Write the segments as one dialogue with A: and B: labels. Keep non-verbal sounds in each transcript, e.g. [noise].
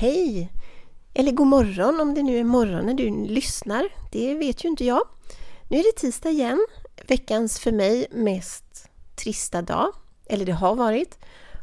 A: Hej! Eller god morgon om det nu är morgon när du lyssnar. Det vet ju inte jag. Nu är det tisdag igen. Veckans för mig mest trista dag, eller det har varit,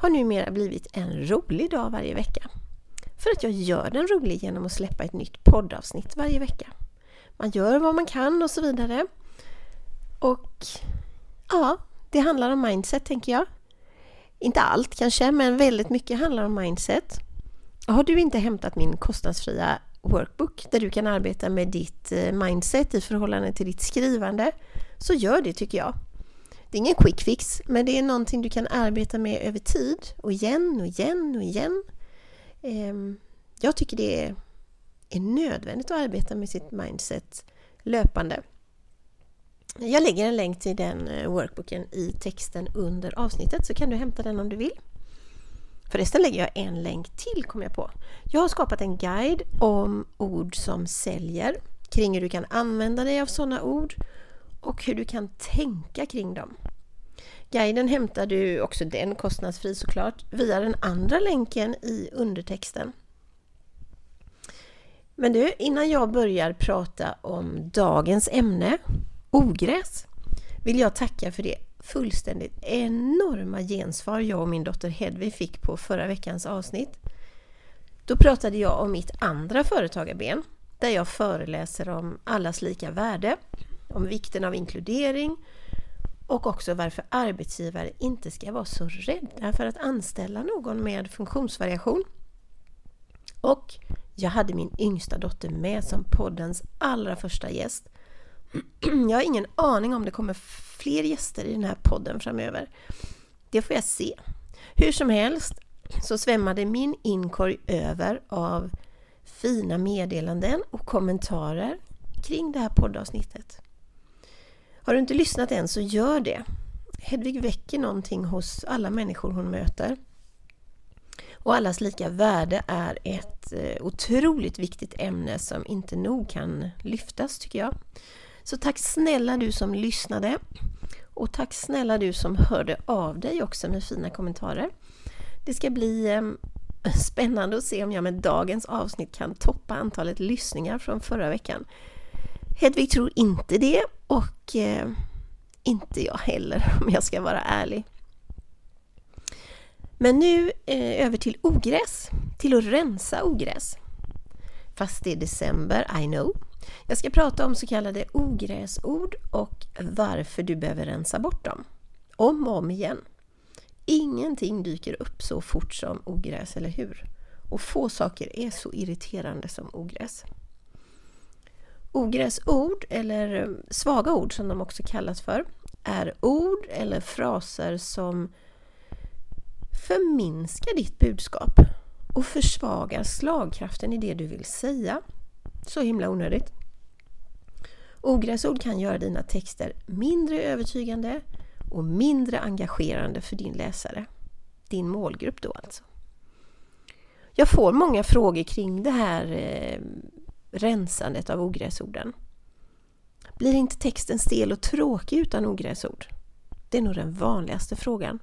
A: har numera blivit en rolig dag varje vecka. För att jag gör den rolig genom att släppa ett nytt poddavsnitt varje vecka. Man gör vad man kan och så vidare. Och ja, det handlar om mindset tänker jag. Inte allt kanske, men väldigt mycket handlar om mindset. Har du inte hämtat min kostnadsfria workbook där du kan arbeta med ditt eh, mindset i förhållande till ditt skrivande så gör det tycker jag. Det är ingen quick fix men det är någonting du kan arbeta med över tid och igen och igen och igen. Ehm, jag tycker det är nödvändigt att arbeta med sitt mindset löpande. Jag lägger en länk till den eh, workbooken i texten under avsnittet så kan du hämta den om du vill. Förresten lägger jag en länk till kom jag på. Jag har skapat en guide om ord som säljer, kring hur du kan använda dig av sådana ord och hur du kan tänka kring dem. Guiden hämtar du, också den kostnadsfri såklart, via den andra länken i undertexten. Men du, innan jag börjar prata om dagens ämne, ogräs, vill jag tacka för det fullständigt enorma gensvar jag och min dotter Hedvig fick på förra veckans avsnitt. Då pratade jag om mitt andra företagarben, där jag föreläser om allas lika värde, om vikten av inkludering och också varför arbetsgivare inte ska vara så rädda för att anställa någon med funktionsvariation. Och jag hade min yngsta dotter med som poddens allra första gäst jag har ingen aning om det kommer fler gäster i den här podden framöver. Det får jag se. Hur som helst så svämmade min inkorg över av fina meddelanden och kommentarer kring det här poddavsnittet. Har du inte lyssnat än så gör det. Hedvig väcker någonting hos alla människor hon möter. Och allas lika värde är ett eh, otroligt viktigt ämne som inte nog kan lyftas tycker jag. Så tack snälla du som lyssnade och tack snälla du som hörde av dig också med fina kommentarer. Det ska bli ehm, spännande att se om jag med dagens avsnitt kan toppa antalet lyssningar från förra veckan. Hedvig tror inte det och eh, inte jag heller [laughs] om jag ska vara ärlig. Men nu eh, över till ogräs, till att rensa ogräs. Fast det är december, I know. Jag ska prata om så kallade ogräsord och varför du behöver rensa bort dem. Om och om igen. Ingenting dyker upp så fort som ogräs, eller hur? Och få saker är så irriterande som ogräs. Ogräsord, eller svaga ord som de också kallas för, är ord eller fraser som förminskar ditt budskap och försvagar slagkraften i det du vill säga. Så himla onödigt. Ogräsord kan göra dina texter mindre övertygande och mindre engagerande för din läsare. Din målgrupp då alltså. Jag får många frågor kring det här eh, rensandet av ogräsorden. Blir inte texten stel och tråkig utan ogräsord? Det är nog den vanligaste frågan.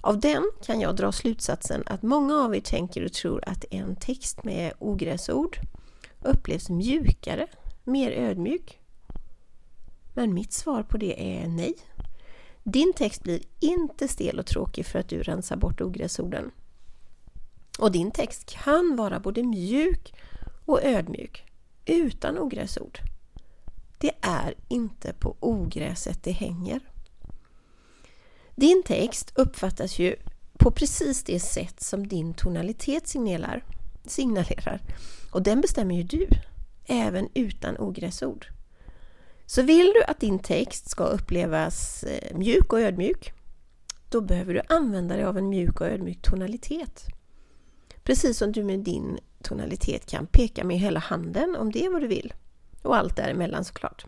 A: Av den kan jag dra slutsatsen att många av er tänker och tror att en text med ogräsord upplevs mjukare, mer ödmjuk. Men mitt svar på det är nej. Din text blir inte stel och tråkig för att du rensar bort ogräsorden. Och din text kan vara både mjuk och ödmjuk utan ogräsord. Det är inte på ogräset det hänger. Din text uppfattas ju på precis det sätt som din tonalitet signalerar. signalerar. Och den bestämmer ju du, även utan ogräsord. Så vill du att din text ska upplevas eh, mjuk och ödmjuk, då behöver du använda dig av en mjuk och ödmjuk tonalitet. Precis som du med din tonalitet kan peka med hela handen om det är vad du vill. Och allt däremellan såklart.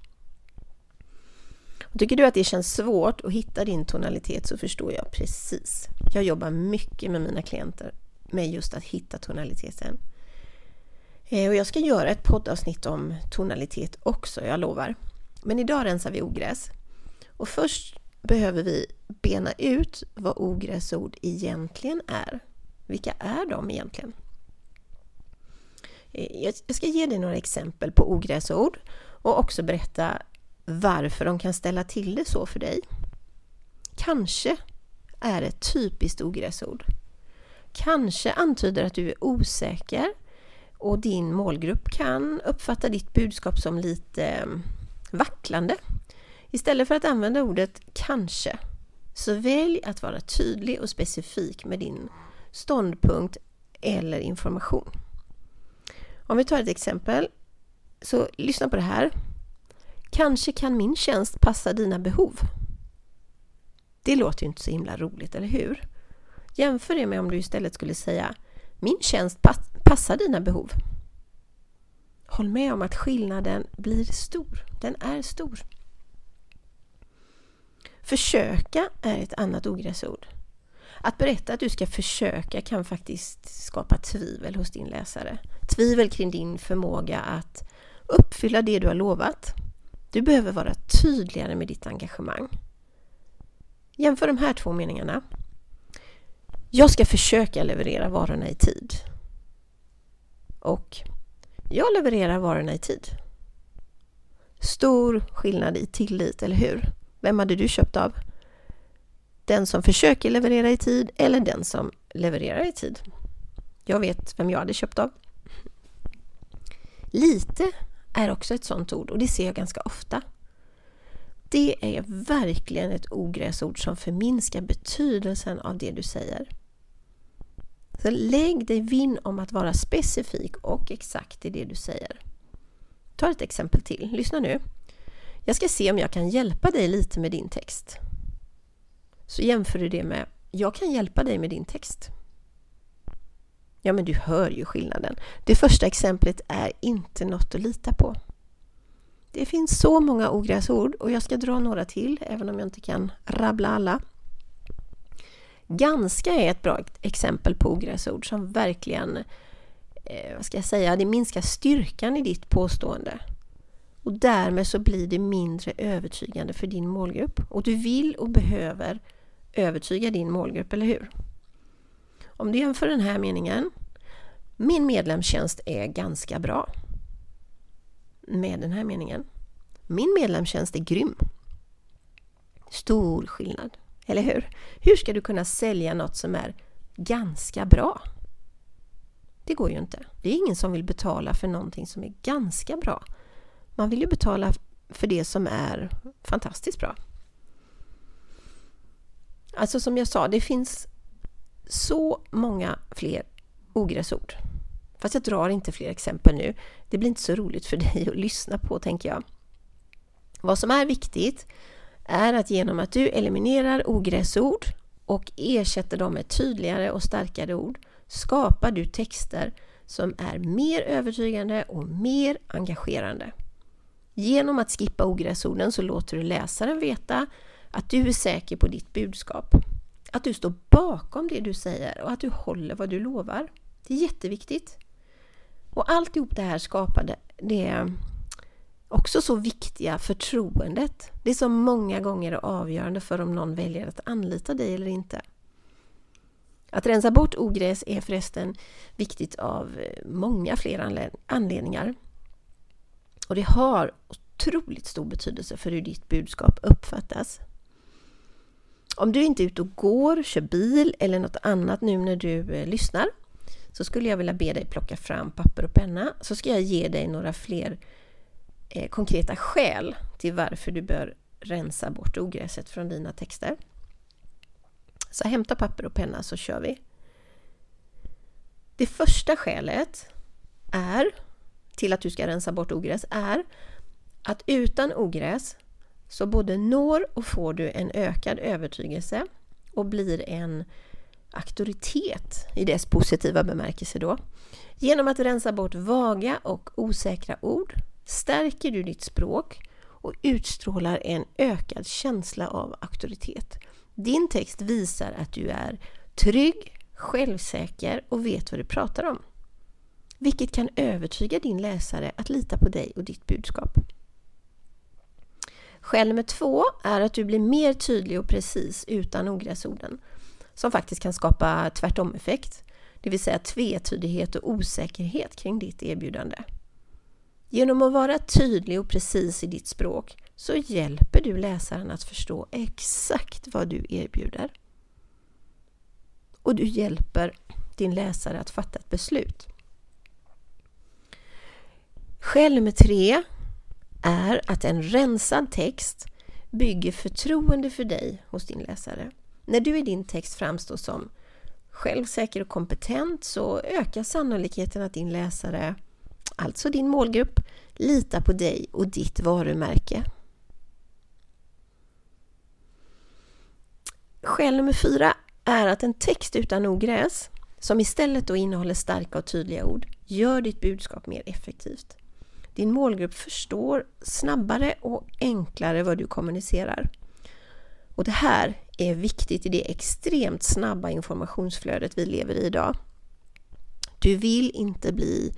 A: Tycker du att det känns svårt att hitta din tonalitet så förstår jag precis. Jag jobbar mycket med mina klienter med just att hitta tonaliteten. Eh, och jag ska göra ett poddavsnitt om tonalitet också, jag lovar. Men idag rensar vi ogräs. Och först behöver vi bena ut vad ogräsord egentligen är. Vilka är de egentligen? Eh, jag ska ge dig några exempel på ogräsord och också berätta varför de kan ställa till det så för dig. Kanske är ett typiskt ogräsord. Kanske antyder att du är osäker och din målgrupp kan uppfatta ditt budskap som lite mm, vacklande. Istället för att använda ordet kanske, så välj att vara tydlig och specifik med din ståndpunkt eller information. Om vi tar ett exempel, så lyssna på det här. Kanske kan min tjänst passa dina behov. Det låter ju inte så himla roligt, eller hur? Jämför det med om du istället skulle säga Min tjänst passar dina behov. Håll med om att skillnaden blir stor. Den är stor. Försöka är ett annat ogräsord. Att berätta att du ska försöka kan faktiskt skapa tvivel hos din läsare. Tvivel kring din förmåga att uppfylla det du har lovat. Du behöver vara tydligare med ditt engagemang. Jämför de här två meningarna. Jag ska försöka leverera varorna i tid. Och jag levererar varorna i tid. Stor skillnad i tillit, eller hur? Vem hade du köpt av? Den som försöker leverera i tid eller den som levererar i tid? Jag vet vem jag hade köpt av. Lite är också ett sånt ord och det ser jag ganska ofta. Det är verkligen ett ogräsord som förminskar betydelsen av det du säger. Så lägg dig vinn om att vara specifik och exakt i det du säger. Ta ett exempel till. Lyssna nu. Jag ska se om jag kan hjälpa dig lite med din text. Så jämför du det med Jag kan hjälpa dig med din text. Ja, men du hör ju skillnaden. Det första exemplet är inte något att lita på. Det finns så många ogräsord och jag ska dra några till, även om jag inte kan rabbla alla. Ganska är ett bra exempel på ogräsord som verkligen, eh, vad ska jag säga, det minskar styrkan i ditt påstående. Och därmed så blir det mindre övertygande för din målgrupp. Och du vill och behöver övertyga din målgrupp, eller hur? Om du jämför den här meningen. Min medlemstjänst är ganska bra. Med den här meningen. Min medlemstjänst är grym. Stor skillnad, eller hur? Hur ska du kunna sälja något som är ganska bra? Det går ju inte. Det är ingen som vill betala för någonting som är ganska bra. Man vill ju betala för det som är fantastiskt bra. Alltså som jag sa, det finns så många fler ogräsord. Fast jag drar inte fler exempel nu. Det blir inte så roligt för dig att lyssna på, tänker jag. Vad som är viktigt är att genom att du eliminerar ogräsord och ersätter dem med tydligare och starkare ord skapar du texter som är mer övertygande och mer engagerande. Genom att skippa ogräsorden så låter du läsaren veta att du är säker på ditt budskap. Att du står bakom det du säger och att du håller vad du lovar. Det är jätteviktigt. Och alltihop det här skapar det också så viktiga förtroendet. Det som många gånger är avgörande för om någon väljer att anlita dig eller inte. Att rensa bort ogräs är förresten viktigt av eh, många fler anledningar. Och det har otroligt stor betydelse för hur ditt budskap uppfattas. Om du inte är ute och går, kör bil eller något annat nu när du eh, lyssnar så skulle jag vilja be dig plocka fram papper och penna så ska jag ge dig några fler eh, Eh, konkreta skäl till varför du bör rensa bort ogräset från dina texter. Så hämta papper och penna så kör vi. Det första skälet är till att du ska rensa bort ogräs är att utan ogräs så både når och får du en ökad övertygelse och blir en auktoritet i dess positiva bemärkelse då. Genom att rensa bort vaga och osäkra ord stärker du ditt språk och utstrålar en ökad känsla av auktoritet. Din text visar att du är trygg, självsäker och vet vad du pratar om. Vilket kan övertyga din läsare att lita på dig och ditt budskap. Skäl nummer två är att du blir mer tydlig och precis utan ogräsorden som faktiskt kan skapa tvärtom-effekt. det vill säga tvetydighet och osäkerhet kring ditt erbjudande. Genom att vara tydlig och precis i ditt språk så hjälper du läsaren att förstå exakt vad du erbjuder. Och du hjälper din läsare att fatta ett beslut. Skäl nummer tre är att en rensad text bygger förtroende för dig hos din läsare. När du i din text framstår som självsäker och kompetent så ökar sannolikheten att din läsare, alltså din målgrupp, litar på dig och ditt varumärke. Skäl nummer fyra är att en text utan ogräs, som istället då innehåller starka och tydliga ord, gör ditt budskap mer effektivt. Din målgrupp förstår snabbare och enklare vad du kommunicerar. Och det här är viktigt i det extremt snabba informationsflödet vi lever i idag. Du vill inte bli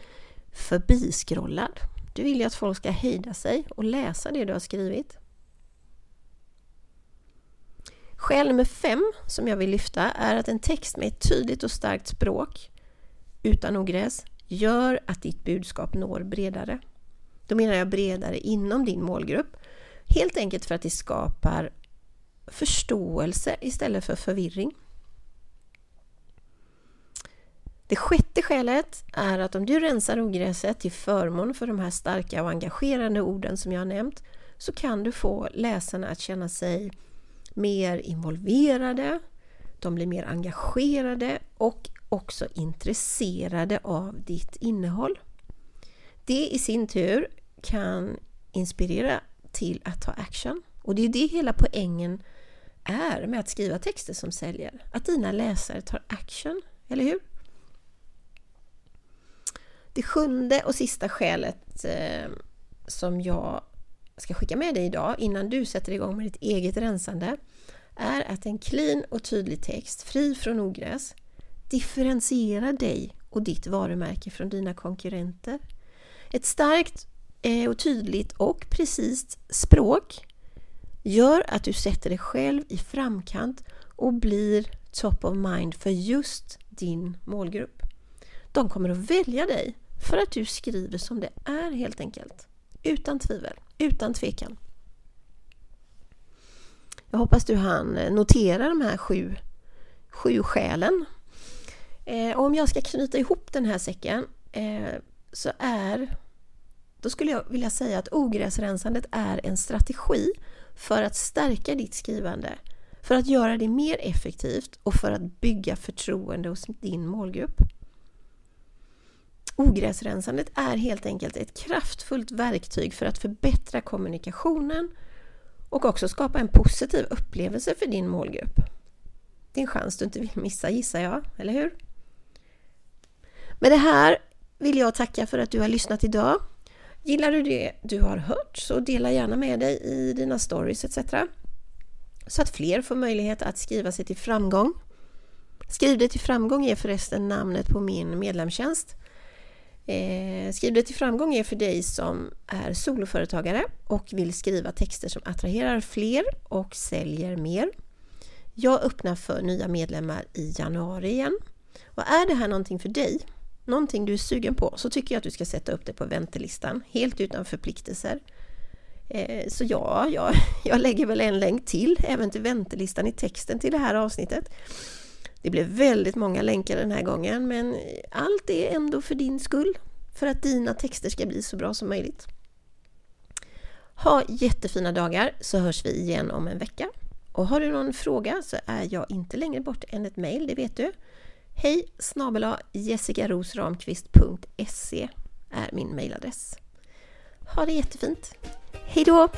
A: förbiskrollad. Du vill ju att folk ska hejda sig och läsa det du har skrivit. Skäl nummer fem som jag vill lyfta är att en text med ett tydligt och starkt språk utan ogräs gör att ditt budskap når bredare. Då menar jag bredare inom din målgrupp. Helt enkelt för att det skapar förståelse istället för förvirring. Det sjätte skälet är att om du rensar ogräset till förmån för de här starka och engagerande orden som jag har nämnt så kan du få läsarna att känna sig mer involverade, de blir mer engagerade och också intresserade av ditt innehåll. Det i sin tur kan inspirera till att ta action. Och det är det hela poängen är med att skriva texter som säljer. Att dina läsare tar action, eller hur? Det sjunde och sista skälet eh, som jag ska skicka med dig idag innan du sätter igång med ditt eget rensande är att en clean och tydlig text, fri från ogräs, differentierar dig och ditt varumärke från dina konkurrenter. Ett starkt eh, och tydligt och precis språk gör att du sätter dig själv i framkant och blir top of mind för just din målgrupp. De kommer att välja dig för att du skriver som det är helt enkelt. Utan tvivel, utan tvekan. Jag hoppas du hann eh, notera de här sju, sju skälen. Eh, om jag ska knyta ihop den här säcken eh, så är då skulle jag vilja säga att ogräsrensandet är en strategi för att stärka ditt skrivande, för att göra det mer effektivt och för att bygga förtroende hos din målgrupp. Ogräsrensandet är helt enkelt ett kraftfullt verktyg för att förbättra kommunikationen och också skapa en positiv upplevelse för din målgrupp. Det är en chans du inte vill missa gissar jag, eller hur? Med det här vill jag tacka för att du har lyssnat idag. Gillar du det du har hört så dela gärna med dig i dina stories etc. Så att fler får möjlighet att skriva sig till framgång. Skriv dig till framgång är förresten namnet på min medlemstjänst. Eh, skriv dig till framgång är för dig som är soloföretagare och vill skriva texter som attraherar fler och säljer mer. Jag öppnar för nya medlemmar i januari igen. Och är det här någonting för dig någonting du är sugen på så tycker jag att du ska sätta upp det på väntelistan helt utan förpliktelser. Eh, så ja, ja, [laughs] jag lägger väl en länk till även till väntelistan i texten till det här avsnittet. Det blev väldigt många länkar den här gången men allt är ändå för din skull. För att dina texter ska bli så bra som möjligt. Ha jättefina dagar så hörs vi igen om en vecka. Och har du någon fråga så är jag inte längre bort än ett mejl, det vet du. Hej snabela jessikarosramqvist.se är min mejladress. Ha det jättefint! Hejdå!